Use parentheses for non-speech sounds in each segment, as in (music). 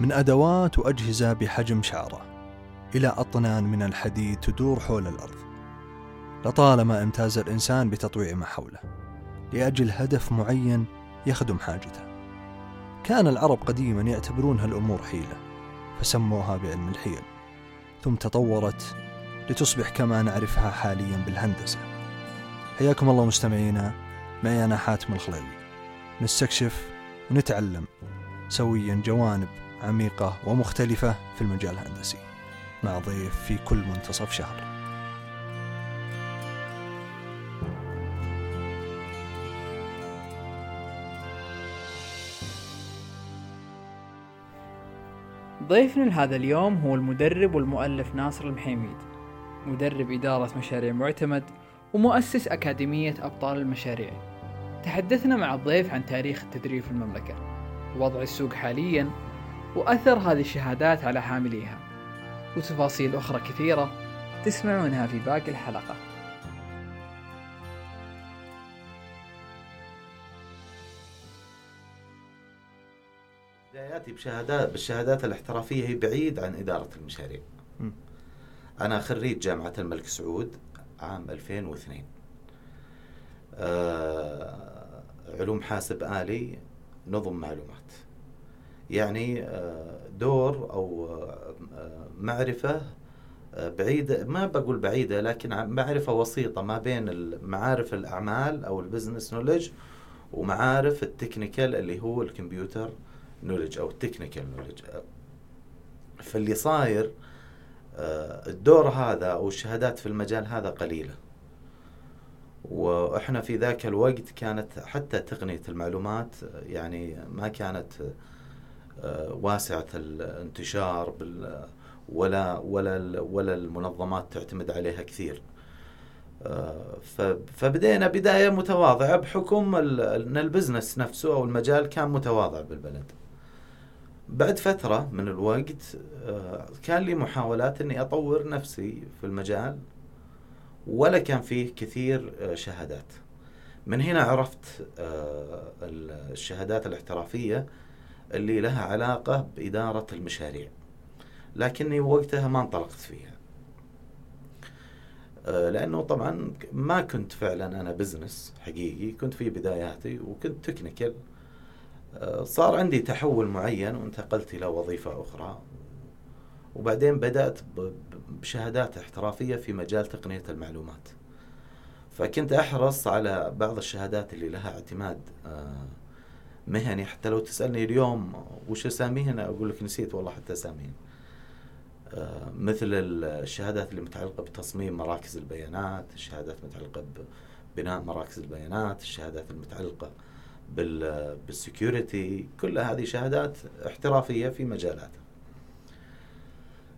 من أدوات وأجهزة بحجم شعرة إلى أطنان من الحديد تدور حول الأرض. لطالما امتاز الإنسان بتطويع ما حوله لأجل هدف معين يخدم حاجته. كان العرب قديما يعتبرون هالأمور حيلة فسموها بعلم الحيل. ثم تطورت لتصبح كما نعرفها حاليا بالهندسة. حياكم الله مستمعينا معي أنا حاتم الخليلي. نستكشف ونتعلم سويا جوانب عميقة ومختلفة في المجال الهندسي. مع ضيف في كل منتصف شهر. ضيفنا لهذا اليوم هو المدرب والمؤلف ناصر المحيميد مدرب إدارة مشاريع معتمد ومؤسس أكاديمية أبطال المشاريع. تحدثنا مع الضيف عن تاريخ التدريب في المملكة. وضع السوق حاليا وأثر هذه الشهادات على حامليها. وتفاصيل أخرى كثيرة تسمعونها في باقي الحلقة. بداياتي بشهادات بالشهادات الاحترافية هي بعيد عن إدارة المشاريع. م. أنا خريج جامعة الملك سعود عام 2002 آه علوم حاسب آلي نظم معلومات. يعني آه دور أو آه معرفة آه، بعيدة ما بقول بعيدة لكن معرفة وسيطة ما بين معارف الأعمال أو ال business knowledge ومعارف ال technical اللي هو الكمبيوتر knowledge أو ال technical knowledge فاللي صاير الدور هذا أو الشهادات في المجال هذا قليلة. وإحنا في ذاك الوقت كانت حتى تقنية المعلومات يعني ما كانت واسعة الانتشار بال ولا ولا ولا المنظمات تعتمد عليها كثير. فبدينا بداية متواضعة بحكم إن ال business نفسه أو المجال كان متواضع بالبلد. بعد فترة من الوقت كان لي محاولات إني أطور نفسي في المجال ولا كان فيه كثير شهادات. من هنا عرفت الشهادات الاحترافية اللي لها علاقة بإدارة المشاريع. لكني وقتها ما انطلقت فيها. آه، لأنه طبعا ما كنت فعلا أنا business حقيقي كنت في بداياتي وكنت technical آه، صار عندي تحول معين وانتقلت إلى وظيفة أخرى. وبعدين بدأت بشهادات احترافية في مجال تقنية المعلومات. فكنت أحرص على بعض الشهادات اللي لها اعتماد آه، مهني حتى لو تسألني اليوم وش أساميهن أقول لك نسيت والله حتى أساميهن آه، مثل الشهادات اللي متعلقة بتصميم مراكز البيانات الشهادات المتعلقة ببناء مراكز البيانات الشهادات المتعلقة بال بال security كل هذه شهادات احترافية في مجالاتها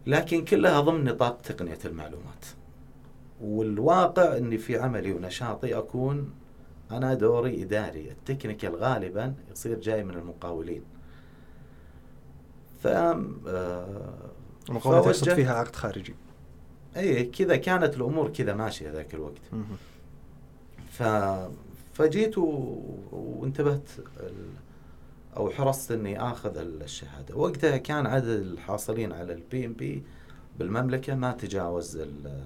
لكن كلها ضمن نطاق تقنية المعلومات. والواقع إني في عملي ونشاطي أكون أنا دوري إداري ال technical غالبا يصير جاي من المقاولين. ف آه، المقاولة تقصد فوجهت- فيها عقد خارجي. اي كذا كانت الأمور كذا ماشية ذاك الوقت. ف فجيت و... وانتبهت ال... أو حرصت إني آخذ الشهادة. وقتها كان عدد الحاصلين على ال PMP بالمملكة ما تجاوز ال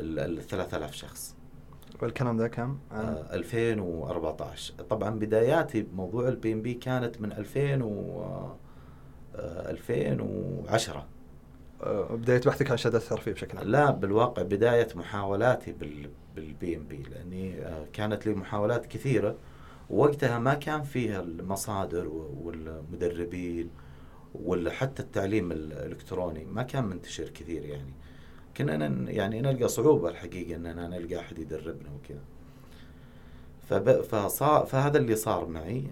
ال 3000 شخص. والكلام ذا كم؟ آه 2014 طبعا بداياتي بموضوع ال PMP كانت من 2000 و آه 2010 آه، بداية بحثك عن شهادات احترافية بشكل عام. لا بالواقع بداية محاولاتي بال بال PMP لأني آه، كانت لي محاولات كثيرة. ووقتها ما كان فيها المصادر والمدربين ولا حتى التعليم الإلكتروني. ما كان منتشر كثير يعني. كنا يعني نلقى صعوبة الحقيقة اننا نلقى أحد يدربنا وكذا. فب... فهذا اللي صار معي.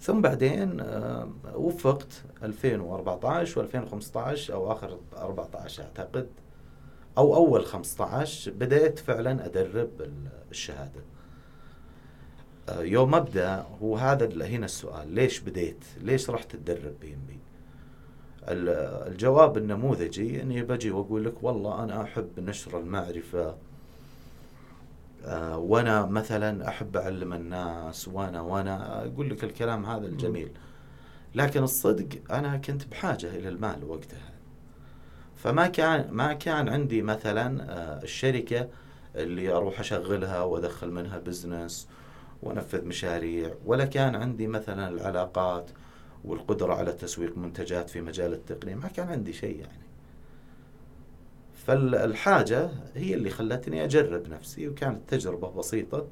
ثم بعدين آه، وفقت 2014 و2015 أو آخر 14 أعتقد أو أول 15 بديت فعلا أدرب ال- الشهادة. آه، يوم أبدأ هو هذا هنا السؤال ليش بديت؟ ليش رحت تدرب بي إم بي؟ الجواب النموذجي إني بجي وأقول لك والله أنا أحب نشر المعرفة آه، وأنا مثلا أحب أعلم الناس وأنا وأنا أقول لك الكلام هذا الجميل. لكن الصدق أنا كنت بحاجة إلى المال وقتها. فما كان ما كان عندي مثلا آه، الشركة اللي أروح أشغلها وأدخل منها بزنس وأنفذ مشاريع ولا كان عندي مثلا العلاقات والقدرة على تسويق منتجات في مجال التقنيه ما كان عندي شيء يعني. فالحاجة هي اللي خلتني أجرب نفسي وكانت تجربة بسيطة.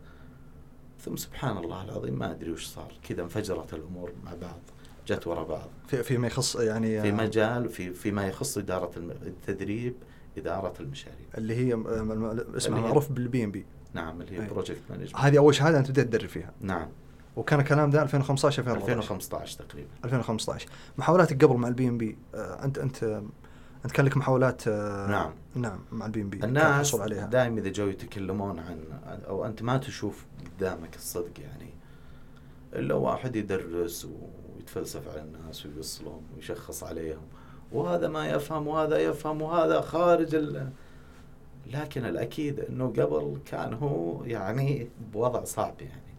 ثم سبحان الله العظيم ما أدري وش صار. كذا انفجرت الأمور مع بعض جت ورا بعض. في فيما يخص يعني في مجال في فيما يخص إدارة الم- التدريب إدارة المشاريع. اللي هي اسمها معروف بال PMP نعم اللي هي. project management هذه أول شهادة أنت بديت تدرب فيها. نعم. وكان الكلام ده 2015 2014 2015 تقريبا. 2015 محاولاتك قبل مع ال PMP انت أنت أنت كان لك محاولات آه، نعم. نعم مع ال PMP. الناس دائما إذا جو يتكلمون عن أو أنت ما تشوف قدامك الصدق يعني. إلا واحد يدرس ويتفلسف على الناس ويوصلهم ويشخص عليهم. وهذا ما يفهم وهذا يفهم وهذا خارج ال... لكن الأكيد إنه قبل كان هو يعني بوضع صعب يعني. آه،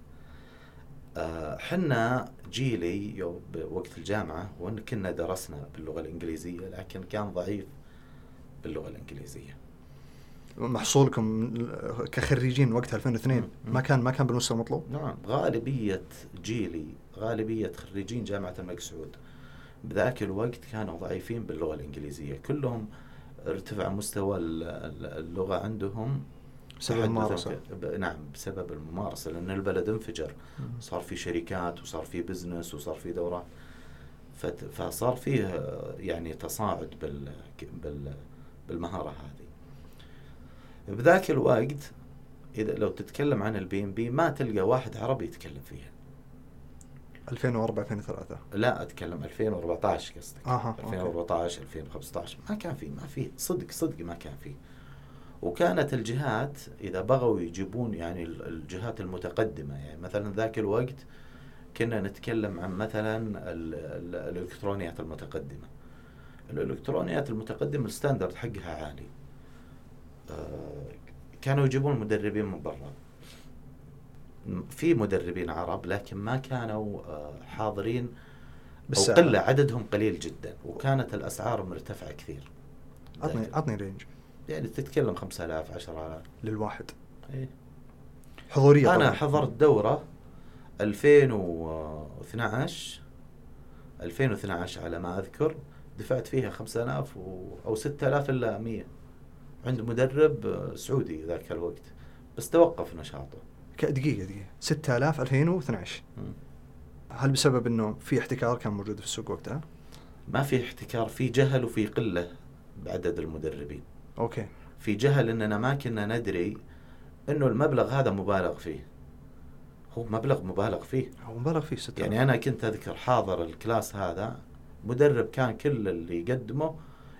حنا جيلي يوم بوقت الجامعة وإن كنا درسنا باللغة الإنجليزية لكن كان ضعيف باللغة الإنجليزية. محصولكم كخريجين وقتها 2002 مم. ما كان ما كان بالمستوى المطلوب؟ نعم غالبية جيلي غالبية خريجين جامعة الملك سعود بذاك الوقت كانوا ضعيفين باللغة الإنجليزية. كلهم ارتفع مستوى ال- ال- اللغة عندهم. بسبب الممارسة. نعم بسبب الممارسة لأن البلد انفجر. صار في شركات وصار في business وصار في دورات. فصار فيه آه، يعني تصاعد بال بال بالمهارة هذه. بذاك الوقت إذا لو تتكلم عن ال PMP ما تلقى واحد عربي يتكلم فيها. 2004 2003 لا أتكلم 2014 قصدك. okay. 2014 2015 ما كان في ما في. صدق صدق ما كان في. وكانت الجهات إذا بغوا يجيبون يعني ال- الجهات المتقدمة يعني مثلا ذاك الوقت كنا نتكلم عن مثلا ال- ال- الإلكترونيات المتقدمة. الإلكترونيات المتقدمة الستاندرد حقها عالي. آه، كانوا يجيبون مدربين من برا. في مدربين عرب لكن ما كانوا آه، حاضرين أو بالساعة. قلة عددهم قليل جدا وكانت الأسعار مرتفعة كثير. عطني عطني رينج يعني تتكلم 5000 10000 للواحد إيه. حضورية أنا طبعاً. حضرت دورة 2012 2012 على ما أذكر دفعت فيها 5000 و... أو 6000 إلا 100 عند مدرب سعودي ذاك الوقت بس توقف نشاطه دقيقة دقيقة 6000 2012 مم. هل بسبب إنه في احتكار كان موجود في السوق وقتها؟ ما في احتكار في جهل وفي قلة بعدد المدربين okay. في جهل إننا ما كنا ندري إنه المبلغ هذا مبالغ فيه. هو مبلغ مبالغ فيه. هو مبالغ فيه 6000 يعني أنا كنت أذكر حاضر ال class هذا مدرب كان كل اللي يقدمه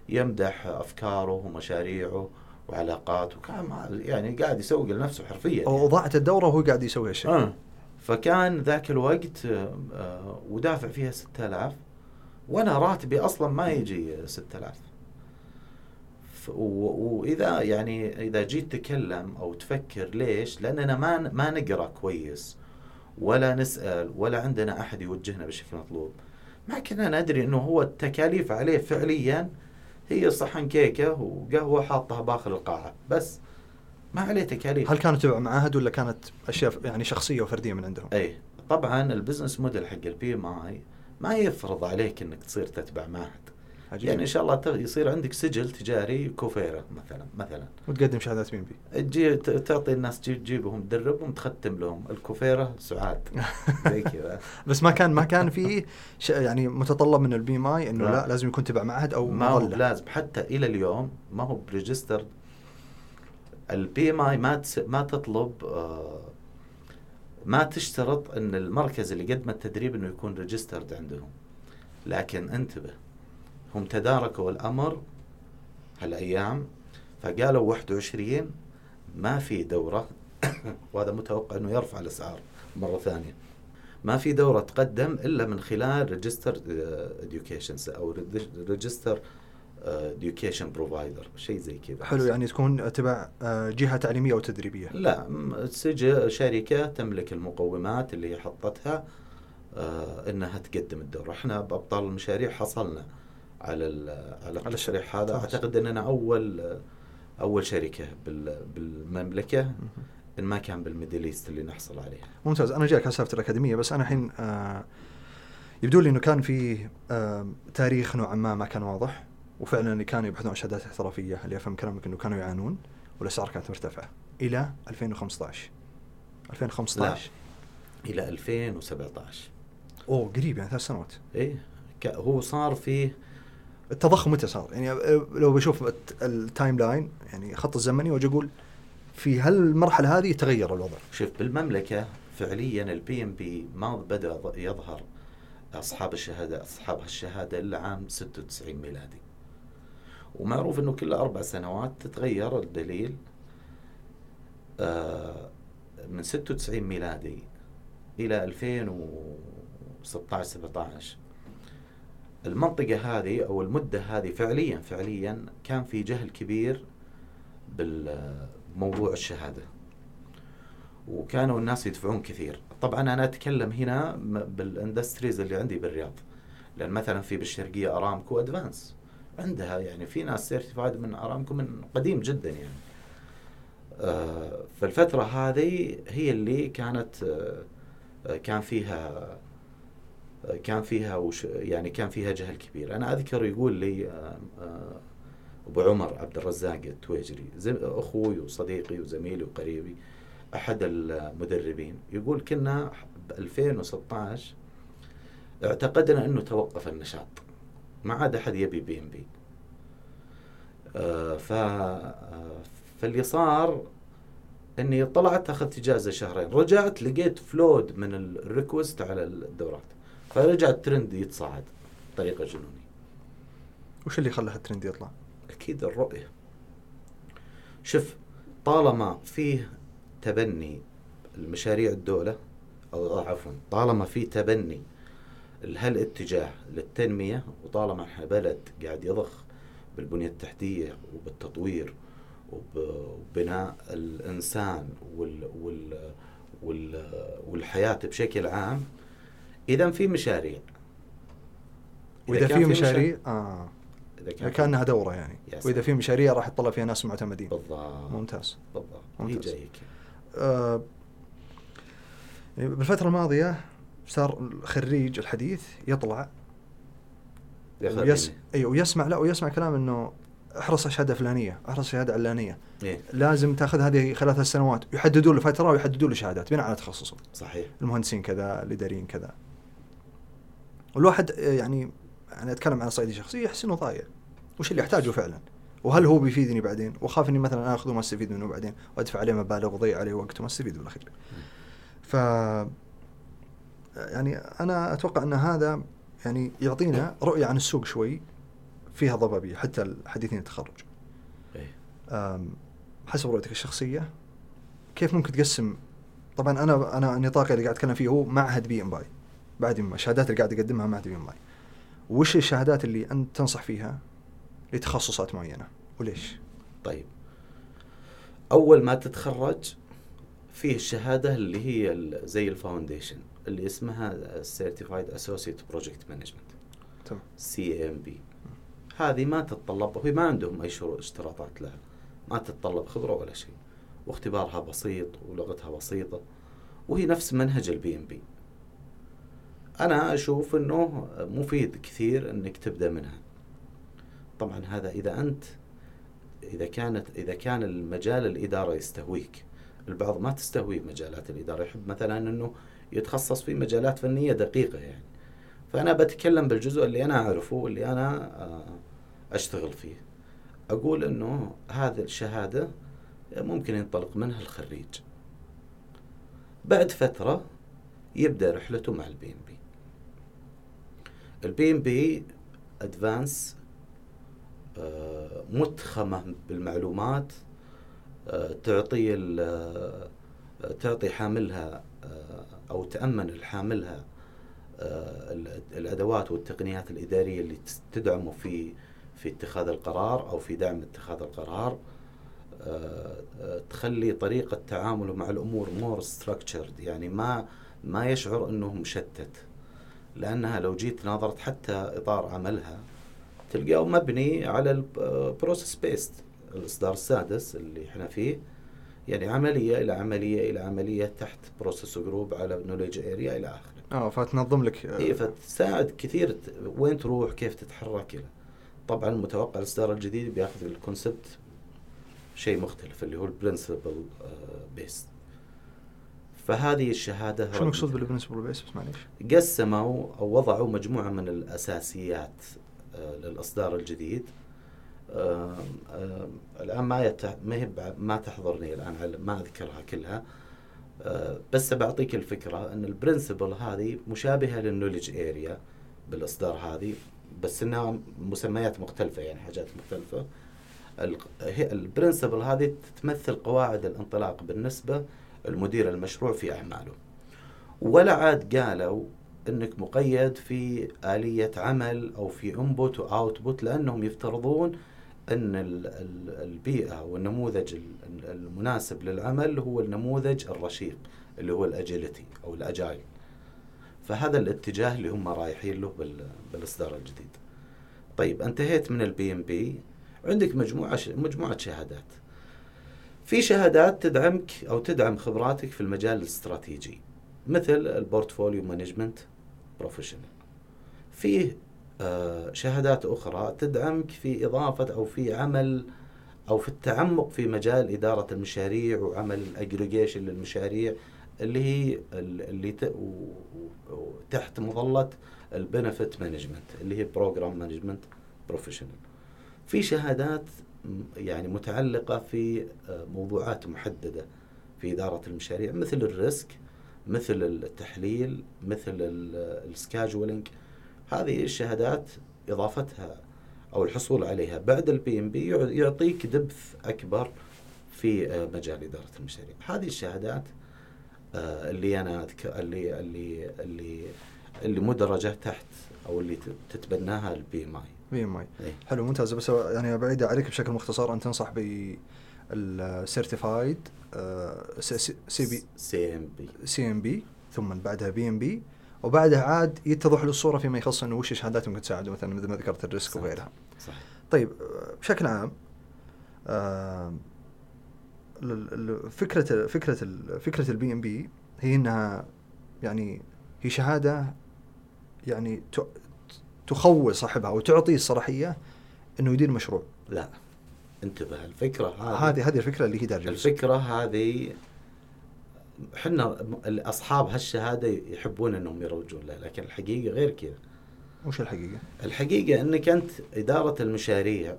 يمدح أفكاره ومشاريعه وعلاقاته وكان مع- يعني قاعد يسوق لنفسه حرفيا أو يعني. ضاعت الدورة وهو قاعد يسوي هالشيء. آه. فكان ذاك الوقت آه، آه، ودافع فيها 6000 وأنا راتبي أصلا ما يجي 6000 ف- و- واذا يعني إذا جيت تتكلم أو تفكر ليش؟ لاننا ما ما نقرأ كويس ولا نسأل ولا عندنا أحد يوجهنا بالشكل المطلوب. ما كنا ندري إنه هو التكاليف عليه فعليا هي صحن كيكة وقهوة حاطها باخر القاعة بس ما عليه تكاليف هل كانوا تبع معاهد ولا كانت أشياء يعني شخصية وفردية من عندهم؟ اي طبعا البزنس موديل حق البي إم آي ما يفرض عليك إنك تصير تتبع معهد عجيب. يعني إن شاء الله يصير عندك سجل تجاري كوفيرا مثلا مثلا. وتقدم شهادات ام بي؟ تجي تعطي الناس تجي- تجيبهم تدربهم تختم لهم. الكوفيرا سعاد. زي (laughs) كذا. بس ما كان ما كان في يعني متطلب من البي ام اي إنه لا. لا لازم يكون تبع معهد أو ما هو لازم حتى إلى اليوم ما هو بريجستر. ال PMI ما تس- ما تطلب آه، ما تشترط إن المركز اللي قدم التدريب إنه يكون registered عندهم. لكن انتبه. هم تداركوا الأمر هالأيام فقالوا 21 ما في دورة. (coughs) وهذا متوقع إنه يرفع الأسعار مرة ثانية. ما في دورة تقدم إلا من خلال register education أو register education provider شيء زي كذا. حلو يعني تكون تبع آه، جهة تعليمية أو تدريبية. لا سجل شركة تملك المقومات اللي حطتها آه إنها تقدم الدورة. إحنا بأبطال المشاريع حصلنا. على على التصريح هذا. أعتقد إننا أول أول شركة بال- بالمملكة إن ما كان بال Middle East اللي نحصل عليها. ممتاز. أنا جايك على سالفة الأكاديمية بس أنا الحين آه يبدو لي إنه كان في آه تاريخ نوعا ما ما كان واضح وفعلا اللي كانوا يبحثون عن شهادات احترافية. اللي أفهم كلامك إنه كانوا يعانون والأسعار كانت مرتفعة. إلى 2015 2015 إلى 2017 أوه قريب يعني ثلاث سنوات. إيه هو صار فيه التضخم متى صار؟ يعني آه، لو بشوف الت- ال timeline يعني خط الزمني وأجي أقول في هالمرحلة هذه تغير الوضع. شوف بالمملكة فعليا ال PMP ما بدأ ض- يظهر أصحاب الشهادة أصحاب هالشهادة إلا عام 96 ميلادي. ومعروف أنه كل أربع سنوات تتغير الدليل آه، من 96 ميلادي إلى 2016 17 المنطقة هذه أو المدة هذه فعليا فعليا كان في جهل كبير بموضوع الشهادة. وكانوا الناس يدفعون كثير. طبعا أنا أتكلم هنا بال industries اللي عندي بالرياض. لأن مثلا في بالشرقية أرامكو advanced عندها يعني في ناس certified من أرامكو من قديم جدا يعني. آه، فالفترة هذه هي اللي كانت آه، كان فيها كان فيها وش يعني كان فيها جهل كبير. أنا أذكر يقول لي آه، آه، أبو عمر عبد الرزاق التويجري أخوي وصديقي وزميلي وقريبي أحد المدربين يقول كنا ب 2016 اعتقدنا إنه توقف النشاط ما عاد أحد يبي PMP. ف آه، فاللي صار إني طلعت أخذت إجازة شهرين رجعت لقيت flood من ال requests على الدورات. فرجع الترند يتصاعد بطريقه جنونية وش اللي خلى الترند يطلع؟ أكيد الرؤية شوف طالما فيه تبني المشاريع الدولة أو عفوا طالما في تبني هالاتجاه للتنمية وطالما إحنا بلد قاعد يضخ بالبنية التحتية وبالتطوير وب- وبناء الإنسان وال وال وال والحياة بشكل عام إذا في مشاريع. واذا كان في مشاريع. آه. إذا إذا كانها دورة يعني. وإذا. في مشاريع راح يطلع فيها ناس معتمدين. بالضبط. ممتاز. بالضبط. ممتاز. آه بالفترة الماضية صار الخريج الحديث يطلع ويس... مني. أيوه ويسمع لا ويسمع كلام إنه احرص على شهاده فلانية احرص شهاده علانية. إيه. لازم تأخذ هذه خلال ثلاث سنوات. يحددوا له فترة ويحددوا له شهادات بناء على تخصصه. صحيح. المهندسين كذا الاداريين كذا. والواحد آه، يعني أنا أتكلم عن صعيدي شخصي يحس إنه ضايع وش اللي احتاجه فعلا؟ وهل هو بيفيدني بعدين؟ وأخاف إني مثلا اخذه وما أستفيد منه بعدين وأدفع عليه مبالغ وأضيع عليه وقت وما أستفيد بالأخير. ف يعني أنا أتوقع أن هذا يعني يعطينا رؤية عن السوق شوي فيها ضبابية حتى الحديثين التخرج. أم، حسب رؤيتك الشخصية كيف ممكن تقسم؟ طبعا أنا أنا نطاقي اللي قاعد أتكلم فيه هو معهد PMI. بعد ما الشهادات اللي قاعد أقدمها معهد PMI وش الشهادات اللي أنت تنصح فيها لتخصصات معينة؟ وليش؟ طيب. أول ما تتخرج فيه الشهادة اللي هي زي ال foundation اللي اسمها Certified Associate Project Management تمام. CAPM هذه ما تتطلب وهي ما عندهم أي شروط اشتراطات لها. ما تتطلب خبرة ولا شيء. واختبارها بسيط ولغتها بسيطة. وهي نفس منهج ال PMP أنا أشوف إنه مفيد كثير إنك تبدأ منها. طبعا هذا إذا أنت إذا كانت إذا كان المجال الإدارة يستهويك البعض ما تستهوي مجالات الإدارة يحب مثلا إنه يتخصص في مجالات فنية دقيقة يعني. فأنا بتكلم بالجزء اللي أنا أعرفه واللي أنا آه، أشتغل فيه. أقول إنه هذه الشهادة ممكن ينطلق منها الخريج. بعد فترة يبدأ رحلته مع ال PMP ال PMP advanced متخمة بالمعلومات آه، تعطي آه، تعطي حاملها آه، أو تأمن الحاملها ال- الأدوات والتقنيات الإدارية اللي تدعمه في في اتخاذ القرار أو في دعم اتخاذ القرار. تخلي طريقة تعامله مع الأمور more structured يعني ما ما يشعر إنه مشتت. لأنها لو جيت ناظرت حتى إطار عملها تلقاه مبني على ال process based الإصدار السادس اللي إحنا فيه. يعني عملية إلى عملية إلى عملية تحت process group على knowledge area إلى آخره. آه فتنظم لك اي إيه، فتساعد كثير وين تروح كيف تتحرك إلى طبعا متوقع الإصدار الجديد بياخذ ال concept شيء مختلف اللي هو ال principle based فهذه الشهادة شو المقصود بال principle based بس معليش. قسموا أو وضعوا مجموعة من الأساسيات آه، للإصدار الجديد. آم، آم، الآن ما يت... ما هي ما تحضرني الآن ما أذكرها كلها. آه، بس بعطيك الفكرة إن ال principle هذه مشابهة لل knowledge area بالإصدار هذه بس إنها مسميات مختلفة يعني حاجات مختلفة. ال principle هذه تمثل قواعد الانطلاق بالنسبة المدير المشروع في أعماله. ولا عاد قالوا إنك مقيد في آلية عمل أو في input و output لأنهم يفترضون إن ال- ال- البيئة والنموذج ال- المناسب للعمل هو النموذج الرشيق اللي هو ال agility أو ال agile فهذا الاتجاه اللي هم رايحين له بال- بالإصدار الجديد. طيب انتهيت من ال PMP عندك مجموعة ش- مجموعة شهادات. في شهادات تدعمك أو تدعم خبراتك في المجال الاستراتيجي مثل ال Portfolio Management Professional. فيه آه، شهادات أخرى تدعمك في إضافة أو في عمل أو في التعمق في مجال إدارة المشاريع وعمل الاجريجيشن للمشاريع اللي هي ال- اللي تحت مظلة ال benefit management اللي هي Program Management Professional في شهادات يعني متعلقة في آه، موضوعات محددة في إدارة المشاريع مثل ال risk مثل التحليل مثل ال scheduling. هذه الشهادات إضافتها أو الحصول عليها بعد ال PMP يعطيك depth أكبر في آه، مجال إدارة المشاريع. هذه الشهادات آه، اللي أنا أذك- اللي اللي اللي اللي مدرجة تحت أو اللي تتبناها البي ام اي بي ام اي. حلو ممتاز بس يعني بعيد عليك بشكل مختصر ان تنصح بالسيرتيفايد سي بي سي ام بي سي ام بي ثم بعدها PMP وبعدها عاد يتضح له الصورة فيما يخص إنه وش الشهادات ممكن تساعده مثلا مثل ما ذكرت ال risk. وغيرها. صح طيب آه، بشكل عام آه، فكرة فكرة فكرة ال PMP هي إنها يعني هي شهادة يعني ت- تخول صاحبها أو تعطيه الصلاحية إنه يدير مشروع. لا انتبه الفكرة هذه. هذه الفكرة اللي هي دارجة. الفكرة هذه إحنا اصحاب هالشهادة يحبون إنهم يروجون لها لكن الحقيقة غير كذا. وش الحقيقة؟ الحقيقة إنك أنت إدارة المشاريع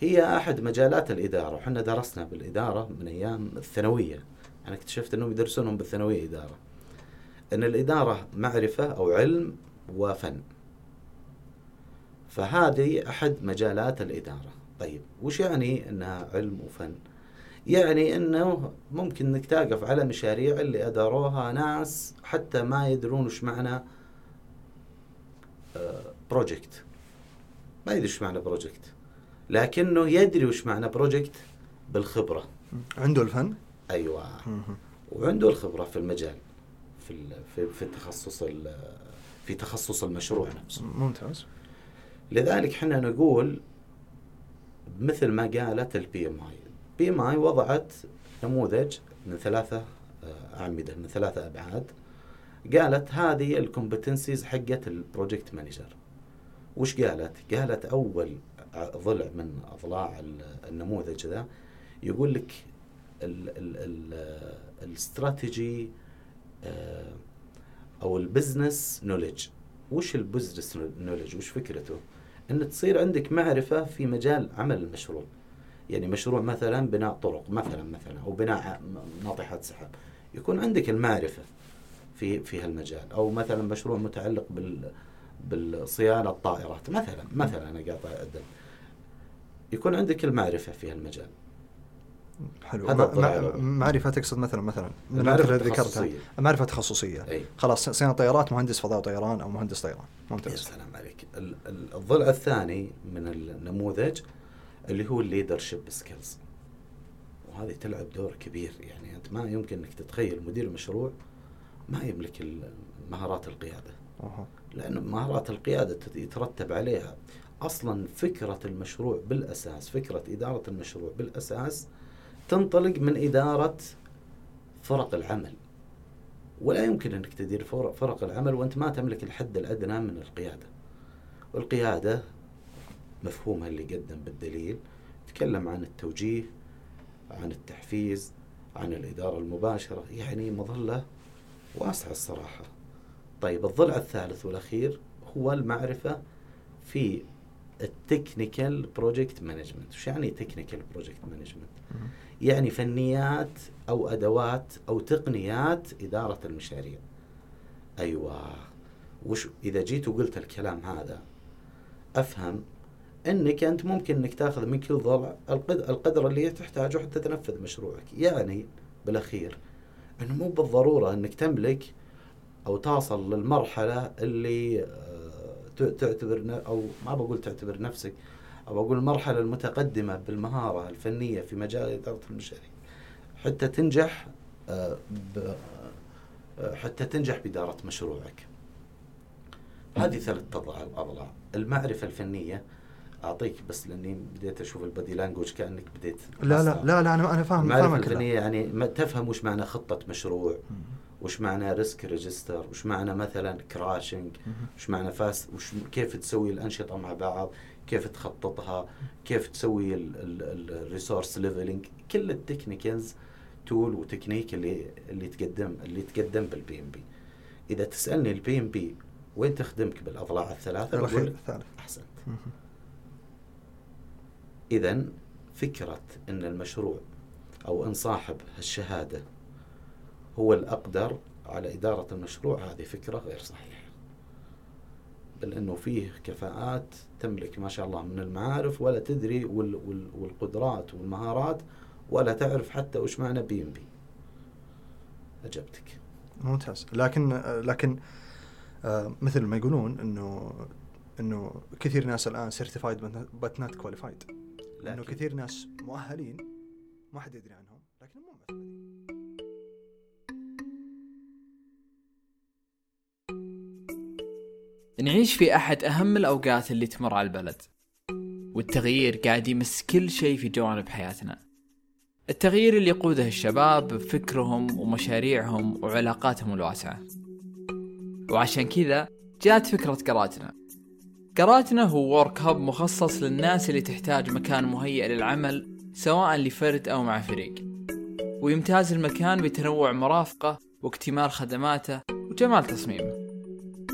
هي أحد مجالات الإدارة وحنا درسنا بالإدارة من أيام الثانوية. أنا اكتشفت إنهم يدرسونهم بالثانوية إدارة. إن الإدارة معرفة أو علم وفن. فهذه أحد مجالات الإدارة. طيب وش يعني إنها علم وفن؟ يعني إنه ممكن إنك تقف على مشاريع اللي أداروها ناس حتى ما يدرون وش معنى project ما يدري وش معنى project لكنه يدري وش معنى بروجكت بالخبرة. عنده الفن؟ أيوه. مهم. وعنده الخبرة في المجال في في في تخصص ال- في تخصص المشروع نفسه. ممتاز. لذلك إحنا نقول مثل ما قالت ال PMI ال PMI وضعت نموذج من ثلاثة آه، أعمدة من ثلاثة أبعاد. قالت هذه ال competencies حقت ال project manager وش قالت؟ قالت أول ع- ضلع من أضلاع ال- النموذج ذا يقول لك ال- ال- ال- الاستراتيجي آه، أو ال business knowledge وش ال business knowledge وش فكرته؟ إن تصير عندك معرفة في مجال عمل المشروع. يعني مشروع مثلا بناء طرق مثلا مثلا أو بناء ناطحات سحاب. يكون عندك المعرفة في في هالمجال. أو مثلا مشروع متعلق بال بالصيانة الطائرات. مثلا مثلا أنا قاطع. يكون عندك المعرفة في هالمجال. حلو. هذا مع- الضلع مع- الأول. معرفة تقصد مثلا مثلا الأمثلة اللي ذكرتها. تخصصية. أي. خلاص صيانة طيارات مهندس فضاء وطيران أو مهندس طيران. يا ممتاز سلام عليك. ال- ال- الضلع الثاني من النموذج اللي هو ال leadership skills وهذه تلعب دور كبير. يعني أنت ما يمكن أنك تتخيل مدير مشروع ما يملك مهارات القيادة. أوه. لأن مهارات القيادة تت- يترتب عليها أصلا فكرة المشروع بالأساس فكرة إدارة المشروع بالأساس تنطلق من إدارة فرق العمل. ولا يمكن أنك تدير فر- فرق العمل وأنت ما تملك الحد الأدنى من القيادة. والقيادة مفهومها اللي قدم بالدليل. تكلم عن التوجيه عن التحفيز عن الإدارة المباشرة. يعني مظلة واسعة الصراحة. طيب الضلع الثالث والأخير هو المعرفة في ال technical project management وش يعني technical project management. يعني فنيات أو أدوات أو تقنيات إدارة المشاريع. أيوة. وش إذا جيت وقلت الكلام هذا أفهم إنك أنت ممكن إنك تاخذ من كل ضلع القد- القدر اللي تحتاجه حتى تنفذ مشروعك. يعني بالأخير إنه مو بالضرورة إنك تملك أو تصل للمرحلة اللي آه، تعتبر أو ما بقول تعتبر نفسك أو بقول المرحله المتقدمة بالمهارة الفنية في مجال إدارة المشاريع حتى تنجح آه، آه، حتى تنجح بإدارة مشروعك هذه ثلاث أضلاع الأضلاع المعرفة الفنية أعطيك بس لأني بديت أشوف ال body language كأنك بديت لا لا. لا لا أنا أنا فاهم المعرفة فاهمك الفنية يعني ما تفهم وش معنى خطة مشروع. وش معنى risk register وش معنى مثلا crashing. وش معنى fast وش كيف تسوي الأنشطة مع بعض كيف تخططها كيف تسوي ال resource leveling كل ال technicals tool و technique اللي اللي تقدم اللي تقدم بال PMP إذا تسألني ال PMP وين تخدمك بالأضلاع الثلاثة الاخير بقول الثالث أحسنت. مم. إذا فكرة أن المشروع أو أن صاحب الشهادة هو الأقدر على إدارة المشروع هذه فكرة غير صحيحة. بل أنه فيه كفاءات تملك ما شاء الله من المعارف ولا تدري وال وال والقدرات والمهارات ولا تعرف حتى وش معنى PMP أجبتك. ممتاز. لكن لكن آه، مثل ما يقولون إنه إنه كثير ناس الآن certified but not qualified لأنه كثير ناس مؤهلين ما حد يدري عنهم لكن مو معتمدين نعيش في أحد أهم الأوقات اللي تمر على البلد. والتغيير قاعد يمس كل شيء في جوانب حياتنا. التغيير اللي يقوده الشباب بفكرهم ومشاريعهم وعلاقاتهم الواسعة. وعشان كذا جات فكرة قراتنا. قراتنا هو ورك هاب مخصص للناس اللي تحتاج مكان مهيئ للعمل سواء لفرد أو مع فريق. ويمتاز المكان بتنوع مرافقه واكتمال خدماته وجمال تصميمه.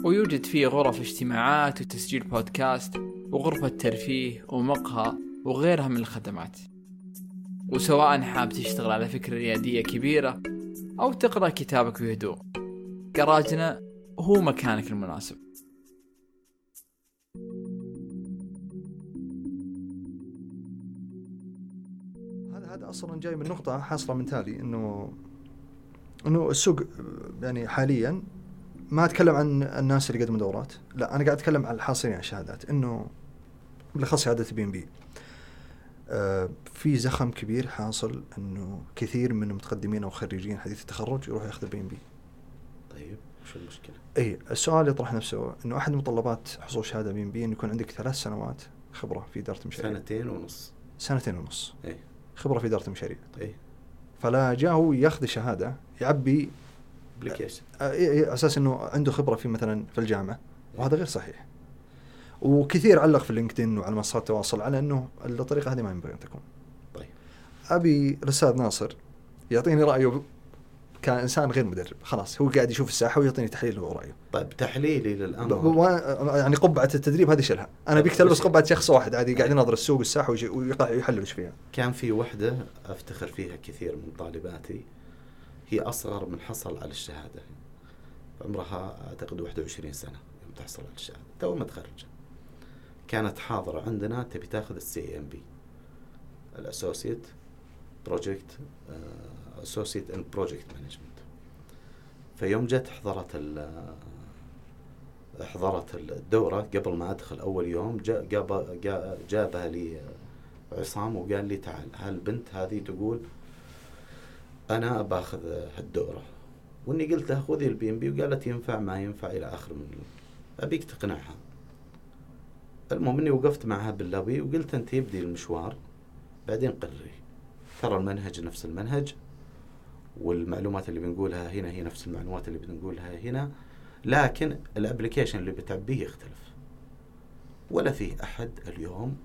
ويوجد فيه غرف اجتماعات وتسجيل بودكاست وغرفة ترفيه ومقهى وغيرها من الخدمات. وسواء حاب تشتغل على فكرة ريادية كبيرة أو تقرأ كتابك بهدوء جراجنا هو مكانك المناسب. هذا هذا أصلا جاي من نقطة حاصلة من تالي انه إنه السوق يعني حاليا ما أتكلم عن الناس اللي يقدموا دورات لا أنا قاعد أتكلم عن الحاصلين على الشهادات. إنه بالأخص شهادة PMP في زخم كبير حاصل إنه كثير من المتقدمين أو خريجين حديث التخرج يروحوا ياخذوا PMP طيب وش المشكلة؟ اي السؤال يطرح نفسه. إنه أحد متطلبات حصول شهادة PMP إنه يكون عندك ثلاث سنوات خبرة في إدارة المشاريع. سنتين ونص. سنتين ونص. إيه. خبرة في إدارة المشاريع. إيه. فلا جاء هو ياخذ الشهاده يعبي application آه، إيه- إيه، أساس إنه عنده خبرة في مثلا في الجامعة وهذا غير صحيح. وكثير علق في لينكدين وعلى منصات التواصل على إنه الطريقة هذه ما ينبغي أن تكون. طيب. أبي الاستاذ ناصر يعطيني رأيه كإنسان غير مدرب. خلاص هو قاعد يشوف الساحة ويعطيني تحليل ورايه طيب تحليلي للأمر. يعني قبعة التدريب هذه شيلها. أنا أبيك تلبس قبعة شخص واحد عادي قاعد يناظر السوق والساحة ويحلل إيش فيها. كان في وحدة أفتخر فيها كثير من طالباتي. هي أصغر من حصل على الشهادة. عمرها أعتقد 21 سنة يوم تحصل على الشهادة. تو متخرجة كانت حاضرة عندنا تبي تاخذ ال CAPM ال associate project associate in project management. فيوم جت حضرت ال حضرت الدورة. قبل ما أدخل أول يوم جا- جابها لي عصام وقال لي تعال هالبنت هذه تقول أنا باخذ هالدورة. وإني قلت لها خذي ال PMP وقالت ينفع ما ينفع إلى آخره أبيك تقنعها. المهم إني وقفت معها باللوبي وقلت أنت ابدي المشوار بعدين قرري. ترى المنهج نفس المنهج والمعلومات اللي بنقولها هنا هي نفس المعلومات اللي بنقولها هنا لكن ال application اللي بتعبيه يختلف. ولا في أحد اليوم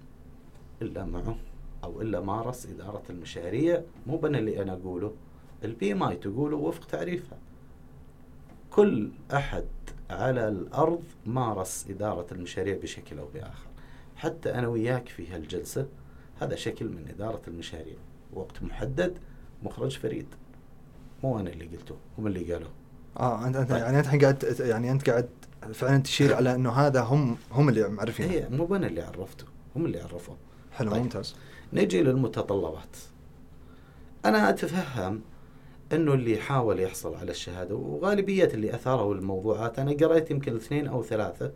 إلا معه أو إلا مارس إدارة المشاريع مو بنا اللي أنا أقوله ال PMI تقوله وفق تعريفها. كل أحد على الأرض مارس إدارة المشاريع بشكل أو بآخر. حتى أنا وياك في هالجلسة هذا شكل من إدارة المشاريع. وقت محدد مخرج فريد. مو أنا اللي قلته هم اللي قالوا. آه انت أنت طيب. يعني أنت قاعد يعني أنت قاعد فعلا تشير على إنه هذا هم هم اللي معرفين هي مو أنا اللي عرفته هم اللي عرفوا. حلو طيب. ممتاز. نجي للمتطلبات. أنا أتفهم إنه اللي حاول يحصل على الشهادة وغالبية اللي اثاروا الموضوعات أنا قريت يمكن اثنين أو ثلاثة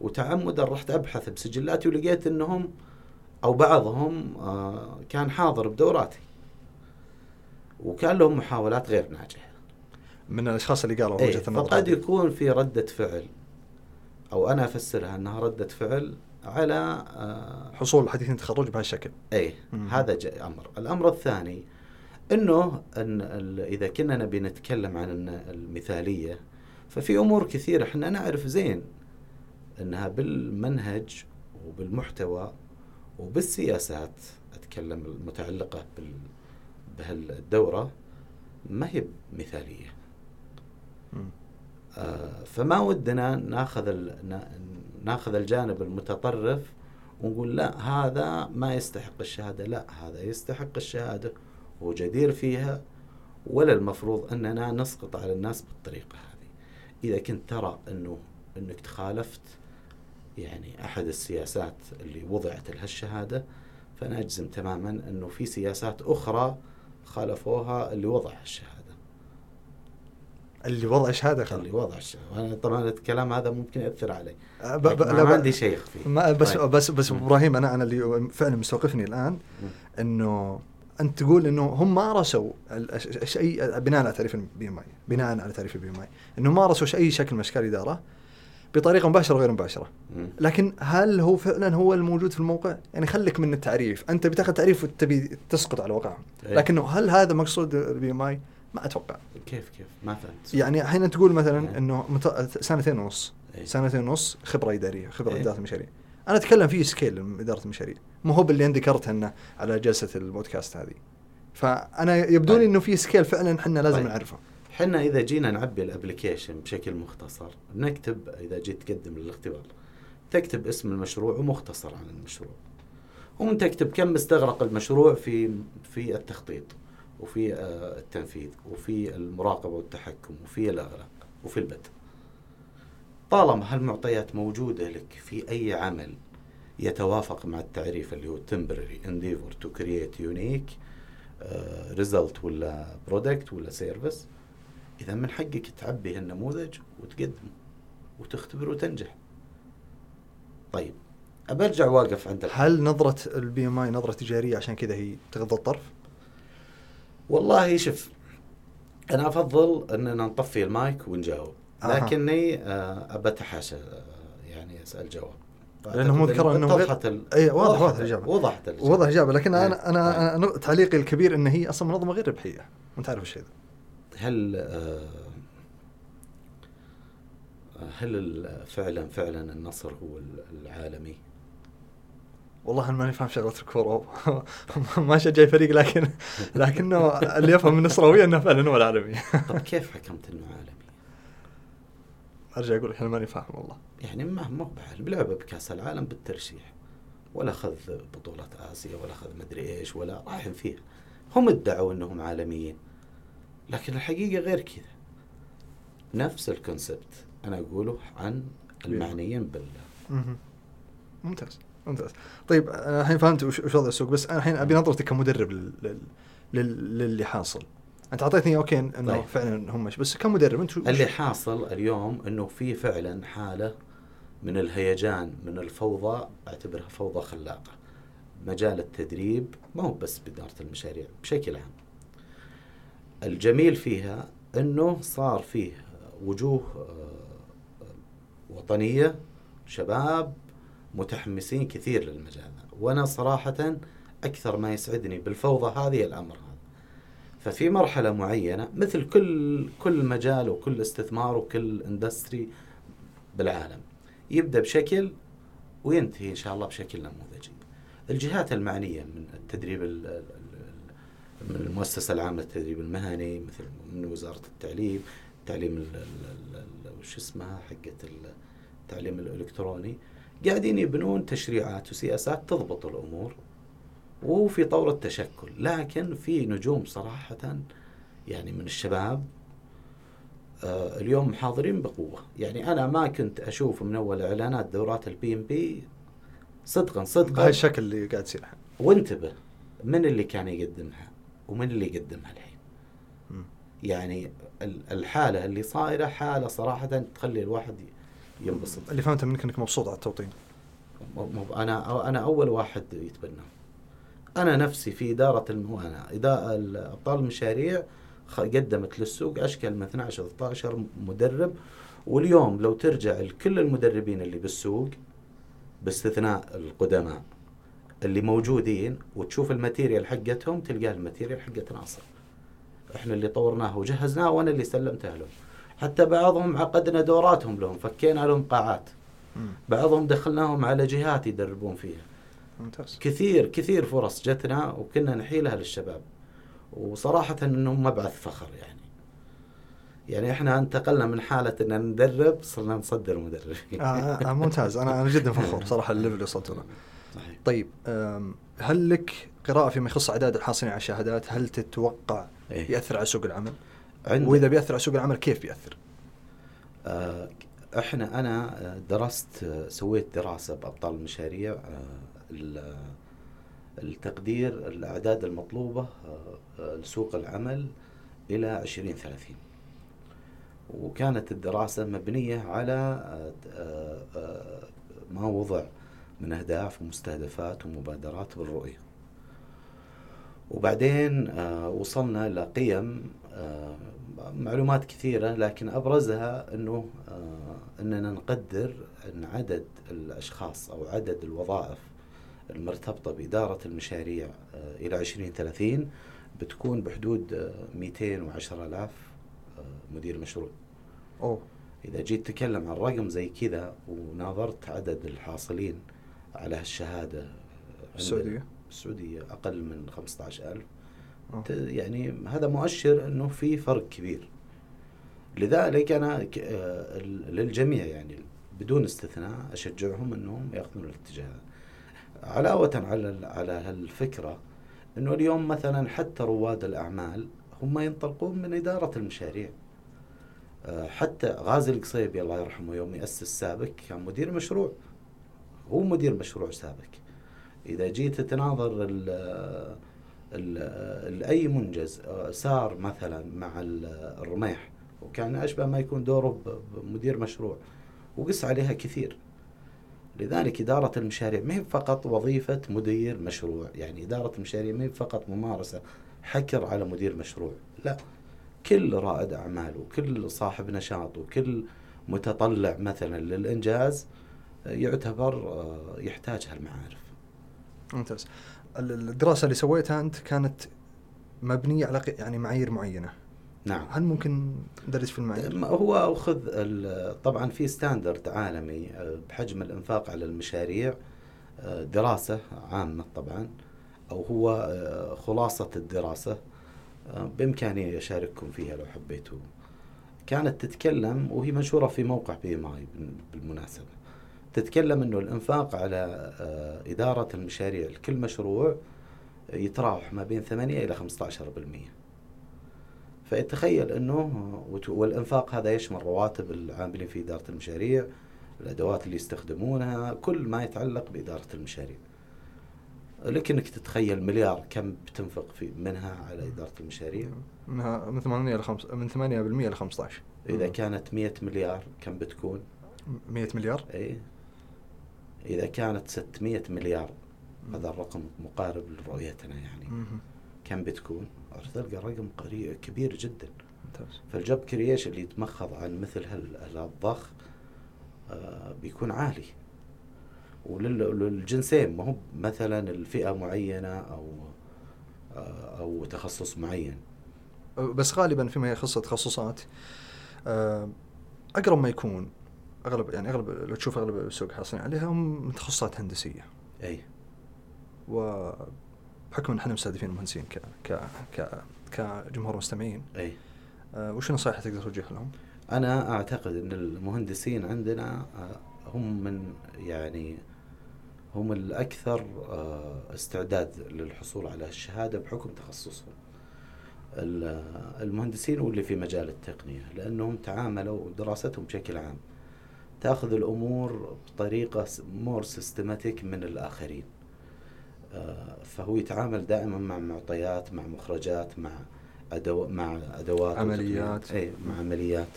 وتعمدا رحت أبحث بسجلاتي ولقيت إنهم أو بعضهم آه كان حاضر بدوراتي وكان لهم محاولات غير ناجحة من الأشخاص اللي قالوا إيه وجهة النظر فقد. يكون في ردة فعل أو أنا أفسرها أنها ردة فعل على آه حصول حديث تخرج بهالشكل مم. هذا جاء أمر الأمر الثاني أنه أن ال- إذا كنا نبي نتكلم عن المثالية ففي أمور كثيرة إحنا نعرف زين أنها بالمنهج وبالمحتوى وبالسياسات أتكلم المتعلقة بال بهالدورة ما هي مثالية مم. آه، فما ودنا ناخذ ناخذ الجانب المتطرف ونقول لا هذا ما يستحق الشهادة لا هذا يستحق الشهادة وجدير فيها ولا المفروض أننا نسقط على الناس بالطريقة هذه إذا كنت ترى أنه أنك تخالفت يعني أحد السياسات اللي وضعت لها الشهادة فأنا أجزم تماما أنه في سياسات أخرى خالفوها اللي وضع الشهادة اللي وضع شهاده اللي خلي وضع الشهادة طبعا الكلام هذا ممكن يأثر علي أه، ب- ب- ما ب- عندي شيء فيه ما بس طيب. بس بس. إبراهيم أنا أنا اللي فعلا مستوقفني الآن. إنه انت تقول إنه هم مارسوا شيء بناء على تعريف ال PMI بناء على تعريف ال PMI إنه مارسوا اي شكل من أشكال الاداره بطريقة مباشرة وغير مباشرة. لكن هل هو فعلا هو الموجود في الموقع؟ يعني خليك من التعريف، أنت بتاخذ تعريف وتبي تسقط على واقعهم، إيه. لكنه هل هذا مقصود ال PMI؟ ما أتوقع. كيف كيف ما فهمت يعني الحين تقول مثلا إيه. إنه مت... سنتين ونص إيه. سنتين ونص خبرة إدارية، خبرة. إدارة المشاريع. أنا أتكلم في scale إدارة المشاريع، مو هو باللي انت ذكرتها انه على جلسة البودكاست هذه. فأنا يبدو لي طيب. إنه في scale فعلا إحنا لازم طيب. نعرفه. إحنا إذا جينا نعبي الأبلكيشن بشكل مختصر نكتب إذا جيت تقدم للاختبار تكتب اسم المشروع ومختصر عن المشروع ومن تكتب كم استغرق المشروع في في التخطيط وفي آه، التنفيذ وفي المراقبة والتحكم وفي الاغلاق وفي البدء طالما هالمعطيات موجودة لك في أي عمل يتوافق مع التعريف اللي هو temporary endeavor to create unique آه، result ولا product ولا service إذا من حقك تعبي هالنموذج وتقدمه وتختبر وتنجح طيب ابرجع واقف عند الحل. هل نظرة ال PMI نظرة تجارية عشان كذا هي تغض الطرف؟ والله شوف أنا أفضل أننا نطفي المايك ونجاوب. لكني أبى أتحاشى آه، يعني أسأل جواب لأنه هم ذكروا غير- وضحت ال... أي، واضح- واضح الإجابة. وضحت الإجابة. وضح إجابة لكن إيه. أنا أنا, أنا تعليقي الكبير ان هي أصلا منظمة غير ربحية وانت عارف الشيء ذا هل آه، هل فعلا فعلا النصر هو ال- العالمي؟ والله أنا ماني فاهم شغلة الكورة (laughs) ما شجع فريق لكن لكنه اللي يفهم من النصراوية إنه فعلا هو العالمي طب كيف حكمت إنه عالمي؟ أرجع أقول لك أنا ماني فاهم والله. يعني ما ما بلعبة بكأس العالم بالترشيح. ولا أخذ بطولة آسيا ولا أخذ مدري إيش ولا رايحين فيها. هم ادعوا إنهم عالميين. لكن الحقيقة غير كذا. نفس ال concept أنا أقوله عن المعنيين بال مهم. ممتاز ممتاز. طيب أنا الحين فهمت وش وضع السوق بس أنا الحين أبي نظرتك كمدرب لل... لل... لل... للي حاصل. أنت أعطيتني okay إنه طيب. فعلا هم بس كمدرب انت اللي حاصل اليوم إنه في فعلا حالة من الهيجان من الفوضى أعتبرها فوضى خلاقة. مجال التدريب ما هو بس بإدارة المشاريع بشكل عام. الجميل فيها إنه صار فيه وجوه آه، وطنية شباب متحمسين كثير للمجال وأنا صراحة أكثر ما يسعدني بالفوضى هذه الأمر. هذا ففي مرحلة معينة مثل كل كل مجال وكل استثمار وكل اندستري بالعالم. يبدأ بشكل وينتهي إن شاء الله بشكل نموذجي. الجهات المعنية من التدريب من المؤسسة العامة للتدريب المهني مثل من وزارة التعليم التعليم وش اسمها حقة التعليم الإلكتروني قاعدين يبنون تشريعات وسياسات تضبط الأمور. وفي طور التشكل لكن في نجوم صراحة يعني من الشباب آه اليوم حاضرين بقوة. يعني أنا ما كنت أشوف من أول إعلانات دورات ال PMP صدقا صدقا. بهاي الشكل اللي قاعد يصير وانتبه من اللي كان يقدمها ومن اللي يقدمها الحين؟ يعني الحالة اللي صايرة حالة صراحة تخلي الواحد ينبسط. اللي فهمته منك إنك مبسوط على التوطين. أنا أنا أول واحد يتبنى أنا نفسي في إدارة الموانا اداره ابطال المشاريع قدمت للسوق أشكال من 12 13 مدرب. واليوم لو ترجع لكل المدربين اللي بالسوق باستثناء القدماء اللي موجودين وتشوف ال material حقتهم تلقاه ال material حقت ناصر. إحنا اللي طورناه وجهزناه وأنا اللي سلمته لهم. حتى بعضهم عقدنا دوراتهم لهم فكينا لهم قاعات. بعضهم دخلناهم على جهات يدربون فيها. ممتاز. كثير كثير فرص جتنا وكنا نحيلها للشباب. وصراحة إنهم مبعث فخر يعني. يعني إحنا انتقلنا من حالة إن ندرب صرنا نصدر مدربين آه, آه, آه ممتاز. أنا أنا جدا فخور (laughs) صراحة الليفل اللي وصلت له صحيح. طيب هل لك قراءة فيما يخص أعداد الحاصلين على الشهادات؟ هل تتوقع إيه؟ يأثر على سوق العمل؟ عند وإذا بيأثر على سوق العمل كيف بيأثر؟ آه إحنا أنا درست سويت دراسة بأبطال المشاريع آه التقدير الأعداد المطلوبة آه لسوق العمل إلى 2030 وكانت الدراسة مبنية على آه، آه، ما وضع من أهداف ومستهدفات ومبادرات بالرؤية. وبعدين آه وصلنا لقيم آه معلومات كثيرة لكن أبرزها أنه آه أننا نقدر أن عدد الأشخاص أو عدد الوظائف المرتبطة بإدارة المشاريع آه إلى 2030 بتكون بحدود آه 210 ألاف آه مدير مشروع. أوه. إذا جيت تتكلم عن رقم زي كذا وناظرت عدد الحاصلين على هالشهادة السعودية؟ السعودية أقل من 15000 أوه. يعني هذا مؤشر أنه في فرق كبير. لذلك أنا آه، للجميع يعني بدون استثناء أشجعهم أنهم يأخذون الاتجاه علاوة على على هالفكرة أنه اليوم مثلا حتى رواد الأعمال هم ينطلقون من إدارة المشاريع. آه، حتى غازي القصيبي الله يرحمه يوم يأسس سابك كان مدير مشروع. هو مدير مشروع سابك إذا جيت تناظر ال ال أي منجز آه، سار مثلا مع الرميح وكان أشبه ما يكون دوره بمدير مشروع وقس عليها كثير. لذلك إدارة المشاريع ما هي فقط وظيفة مدير مشروع. يعني إدارة المشاريع ما هي فقط ممارسة حكر على مدير مشروع. لا كل رائد أعمال وكل صاحب نشاط وكل متطلع مثلا للإنجاز يعتبر آه، يحتاج هالمعارف. ممتاز. الدراسة اللي سويتها أنت كانت مبنية على يعني معايير معينة. نعم. هل ممكن ندرس في المعايير؟ هو أخذ طبعا في ستاندرد عالمي آه، بحجم الإنفاق على المشاريع آه، دراسة عامة طبعا أو هو خلاصة الدراسة بإمكاني أشارككم فيها لو حبيتوا. كانت تتكلم وهي منشورة في موقع بي ام اي بالمناسبة تتكلم إنه الإنفاق على آه، إدارة المشاريع لكل مشروع يتراوح ما بين 8 إلى 15% فيتخيل إنه والإنفاق هذا يشمل رواتب العاملين في إدارة المشاريع الأدوات اللي يستخدمونها كل ما يتعلق بإدارة المشاريع. لك انك تتخيل مليار كم بتنفق في منها على إدارة المشاريع؟ منها من 8 ل 5 من 8% ل 15 إذا كانت 100 مليار كم بتكون؟ 100 مليار؟ إي. إذا كانت 600 مليار هذا الرقم مقارب لرؤيتنا يعني. كم بتكون؟ تلقى رقم كبير جدا. ممتاز. فالجوب كرييشن اللي يتمخض عن مثل هال- هالضخ آه، بيكون عالي. وللجنسين ما هو مثلا الفئة معينة أو آه، أو تخصص معين. بس غالبا فيما يخص التخصصات آه، أقرب ما يكون اغلب يعني أغلب لو تشوف أغلب السوق حاصلين عليها هم تخصصات هندسية. أي. وبحكم إن إحنا مستهدفين المهندسين ك ك ك كجمهور مستمعين أي. آه، وش النصائح تقدر توجه لهم؟ أنا أعتقد أن المهندسين عندنا آه، هم من يعني هم الأكثر آه، استعداد للحصول على الشهادة بحكم تخصصهم. ال- المهندسين واللي في مجال التقنية لأنهم تعاملوا دراستهم بشكل عام. تأخذ الأمور بطريقة more systematic من الآخرين. آه، فهو يتعامل دائما مع معطيات مع مخرجات مع أدو مع أدوات عمليات. أي مع عمليات.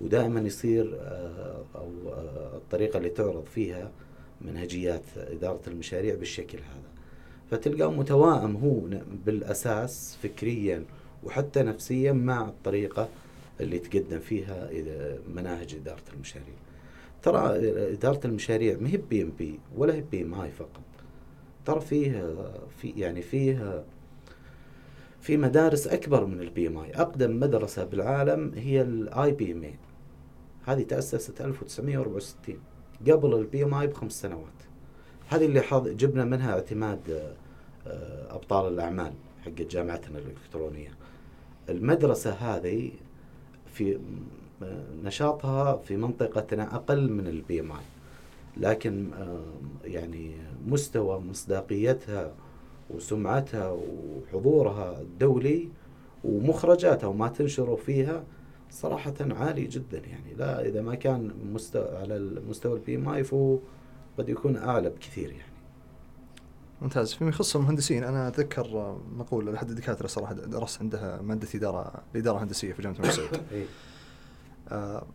ودائما يصير آه، أو آه، الطريقة اللي تعرض فيها منهجيات إدارة المشاريع بالشكل هذا. فتلقاه متوائم هو بالأساس فكريا وحتى نفسيا مع الطريقة اللي تقدم فيها مناهج إدارة المشاريع. ترى إدارة المشاريع ما هي PMP ولا هي PMI فقط. ترى فيه في يعني فيه في مدارس أكبر من ال PMI أقدم مدرسة بالعالم هي ال IPMA هذه تأسست 1964 قبل ال PMI بخمس سنوات. هذه اللي حظ جبنا منها اعتماد آه، أبطال الأعمال حق جامعتنا الإلكترونية. المدرسة هذه في نشاطها في منطقتنا أقل من ال PMI لكن يعني مستوى مصداقيتها وسمعتها وحضورها الدولي ومخرجاتها وما تنشره فيها صراحة عالي جدا. يعني لا إذا ما كان مستوى على المستوى ال PMI فهو قد يكون أعلى بكثير يعني. ممتاز. فيما يخص المهندسين. أنا أتذكر آه، مقولة لاحد الدكاترة صراحة درست عندها مادة إدارة الإدارة الهندسية في جامعة الملك سعود (laughs) إيه. آه،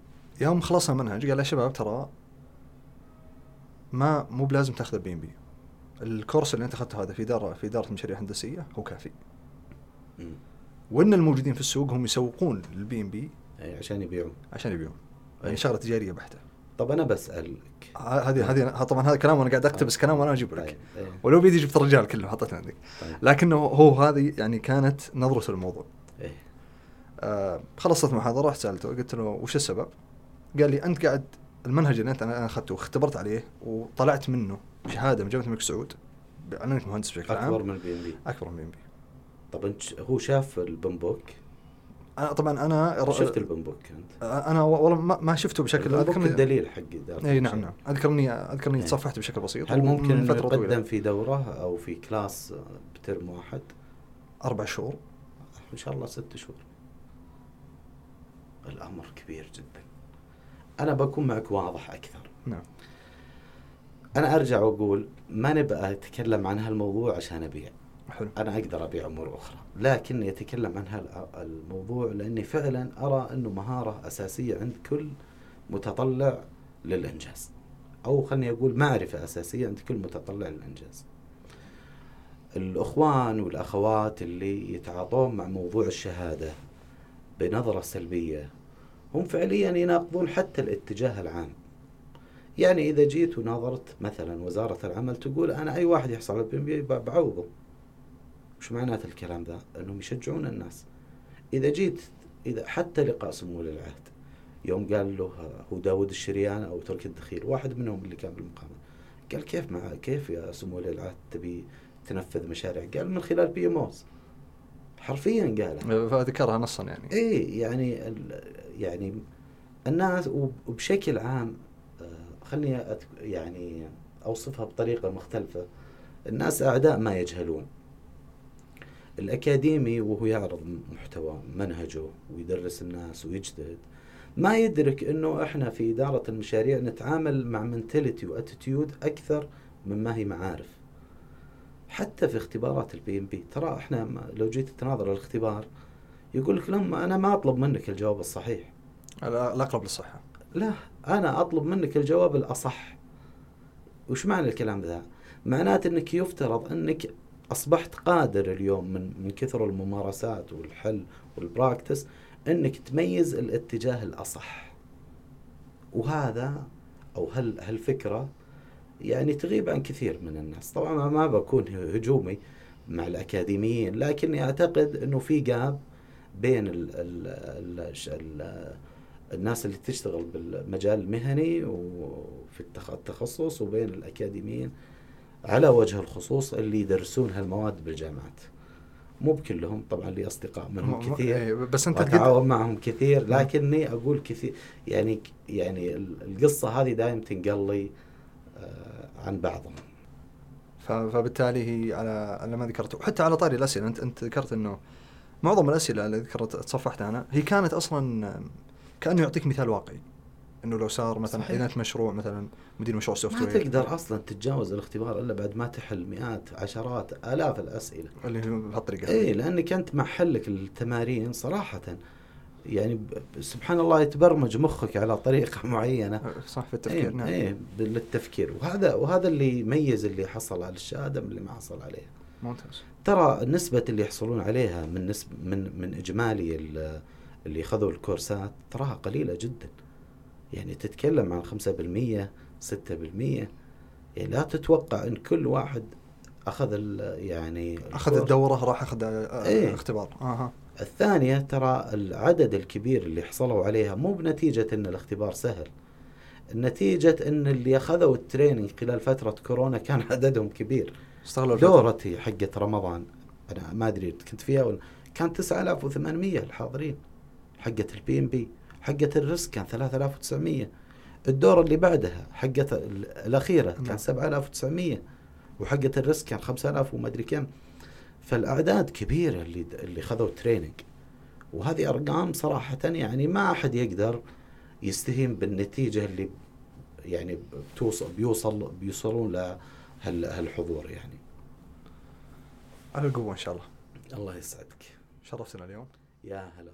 يوم خلصنا المنهج قال يا شباب ترى ما مو بلازم تاخذ ال PMP ال course اللي أنت أخذته هذا في اداره في إدارة مشاريع هندسية هو كافي مم. وإن الموجودين في السوق هم يسوقون لل PMP عشان يبيعون عشان يبيعون أي. يعني شغلة تجارية بحتة طب أنا بسألك ه- هذه هذه طبعا هذا كلام وأنا قاعد اقتبس كلام وأنا أجيب لك طيب إيه. ولو بيدي جبت الرجال كله حطيته عندك طيب. لكنه هو هذه يعني كانت نظرته للموضوع إيه. آه خلصت المحاضرة رحت سألته قلت له وش السبب؟ قال لي أنت قاعد المنهج اللي أنت أنا أخذته واختبرت عليه وطلعت منه شهاده من جامعة الملك سعود بأنك مهندس بشكل عام أكبر من ال PMP أكبر من PMP طب أنت ش- هو شاف ال PMBOK أنا طبعا أنا شفت ال PMBOK أنت أنا والله ما, شفته بشكل اذكر الدليل حق إي نعم. نعم اذكر اني اذكر اني إيه. تصفحت بشكل بسيط هل ممكن فترة يقدم طويله في دورة أو في class بترم واحد؟ أربع شهور إن شاء الله ست شهور. الأمر كبير جدا. أنا بكون معك واضح أكثر. نعم أنا أرجع وأقول ما نبغى أتكلم عن هالموضوع عشان أبيع. حلو أنا أقدر أبيع أمور أخرى، لكني أتكلم عن هالموضوع لأني فعلا أرى أنه مهارة أساسية عند كل متطلع للإنجاز. أو خلني أقول معرفة أساسية عند كل متطلع للإنجاز. الأخوان والأخوات اللي يتعاطون مع موضوع الشهادة بنظرة سلبية هم فعليا يناقضون حتى الاتجاه العام. يعني إذا جيت وناظرت مثلا وزارة العمل تقول أنا أي واحد يحصل على بي بعوضه. وش معنات الكلام ذا؟ أنهم يشجعون الناس. إذا جيت إذا حتى لقاء سمو ولي العهد يوم قال له هو داود الشريان أو تركي الدخيل واحد منهم اللي كان بالمقامة قال كيف مع كيف يا سمو ولي العهد تبي تنفذ مشاريع؟ قال من خلال بي إم أوز حرفيا قالها. فذكرها نصا يعني. إيه يعني يعني الناس وب- وبشكل عام آه، خلني أت- يعني أوصفها بطريقة مختلفة. الناس أعداء ما يجهلون. الأكاديمي وهو يعرض محتوى منهجه ويدرس الناس ويجتهد. ما يدرك إنه إحنا في إدارة المشاريع نتعامل مع mentality و attitude أكثر مما هي معارف. حتى في اختبارات ال PMP ترى إحنا لو جيت تناظر الاختبار يقول لك لما أنا ما أطلب منك الجواب الصحيح. لا- الاقرب للصحة. لا أنا أطلب منك الجواب الأصح. وش معنى الكلام ذا؟ معناته إنك يفترض إنك أصبحت قادر اليوم من من كثر الممارسات والحل والبراكتس إنك تميز الاتجاه الأصح. وهذا أو هل هالفكرة يعني تغيب عن كثير من الناس. طبعا ما بكون هجومي مع الأكاديميين لكني أعتقد إنه في جاب بين ال ال ال ال الناس اللي تشتغل بالمجال المهني وفي التخصص وبين الأكاديميين على وجه الخصوص اللي يدرسون هالمواد بالجامعات. مو بكلهم طبعا لي أصدقاء منهم كثير إيه، بس أنت اتعاون معهم كثير لكني أقول كثير يعني يعني القصة هذه دائما تنقل لي عن بعضهم. فبالتالي هي على على ما ذكرت. وحتى على طاري الأسئلة انت أنت ذكرت إنه معظم الأسئلة اللي ذكرت تصفحتها أنا هي كانت أصلا كأنه يعطيك مثال واقعي. إنه لو صار مثلا اذا مشروع مثلا مدير مشروع software ما تقدر أصلا تتجاوز الاختبار إلا بعد ما تحل مئات عشرات آلاف الأسئلة. اللي بهالطريقة. اي لأنك أنت مع حلك التمارين صراحة. يعني سبحان الله يتبرمج مخك على طريقة (laughs) معينة. صح في التفكير إيه نعم. إيه للتفكير. وهذا وهذا اللي يميز اللي حصل على الشهادة من اللي ما حصل عليها ممتاز. ترى نسبه اللي يحصلون عليها من نسبه من من إجمالي اللي خذوا الكورسات تراها قليلة جدا. يعني تتكلم عن 5% 6% يعني لا تتوقع إن كل واحد أخذ يعني أخذ الدورة راح أخذ إيه. اختبار. أها. الثانية ترى العدد الكبير اللي حصلوا عليها مو بنتيجة إن الاختبار سهل. نتيجة إن اللي أخذوا التريننج خلال فترة كورونا كان (laughs) عددهم كبير. استغلوا دورتي حقت رمضان أنا ما أدري كنت فيها ولا كان 9800 الحاضرين. حقت ال PMP حقت ال risk كان 3900 الدورة اللي بعدها حقت الأخيرة كان 7900 نعم. وحقت ال risk كان 5000 وما أدري كم. فالأعداد كبيرة اللي اللي خذوا training وهذه أرقام صراحة يعني ما أحد يقدر يستهين بالنتيجة اللي يعني بتوصل بيوصل بيوصلون لهالحضور يعني. على القوة إن شاء الله. الله يسعدك. شرفتنا اليوم. يا هلا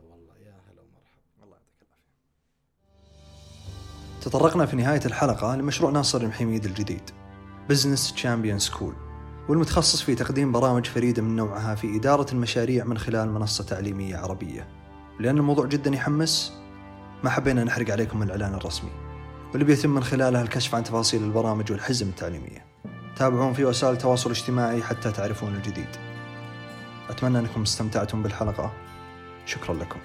تطرقنا في نهاية الحلقة لمشروع ناصر المحميد الجديد Business Champion School والمتخصص في تقديم برامج فريدة من نوعها في إدارة المشاريع من خلال منصة تعليمية عربية. لأن الموضوع جدا يحمس ما حبينا نحرق عليكم الإعلان الرسمي. واللي بيتم من خلاله الكشف عن تفاصيل البرامج والحزم التعليمية. تابعون في وسائل التواصل الاجتماعي حتى تعرفون الجديد. أتمنى أنكم استمتعتم بالحلقة. شكرا لكم.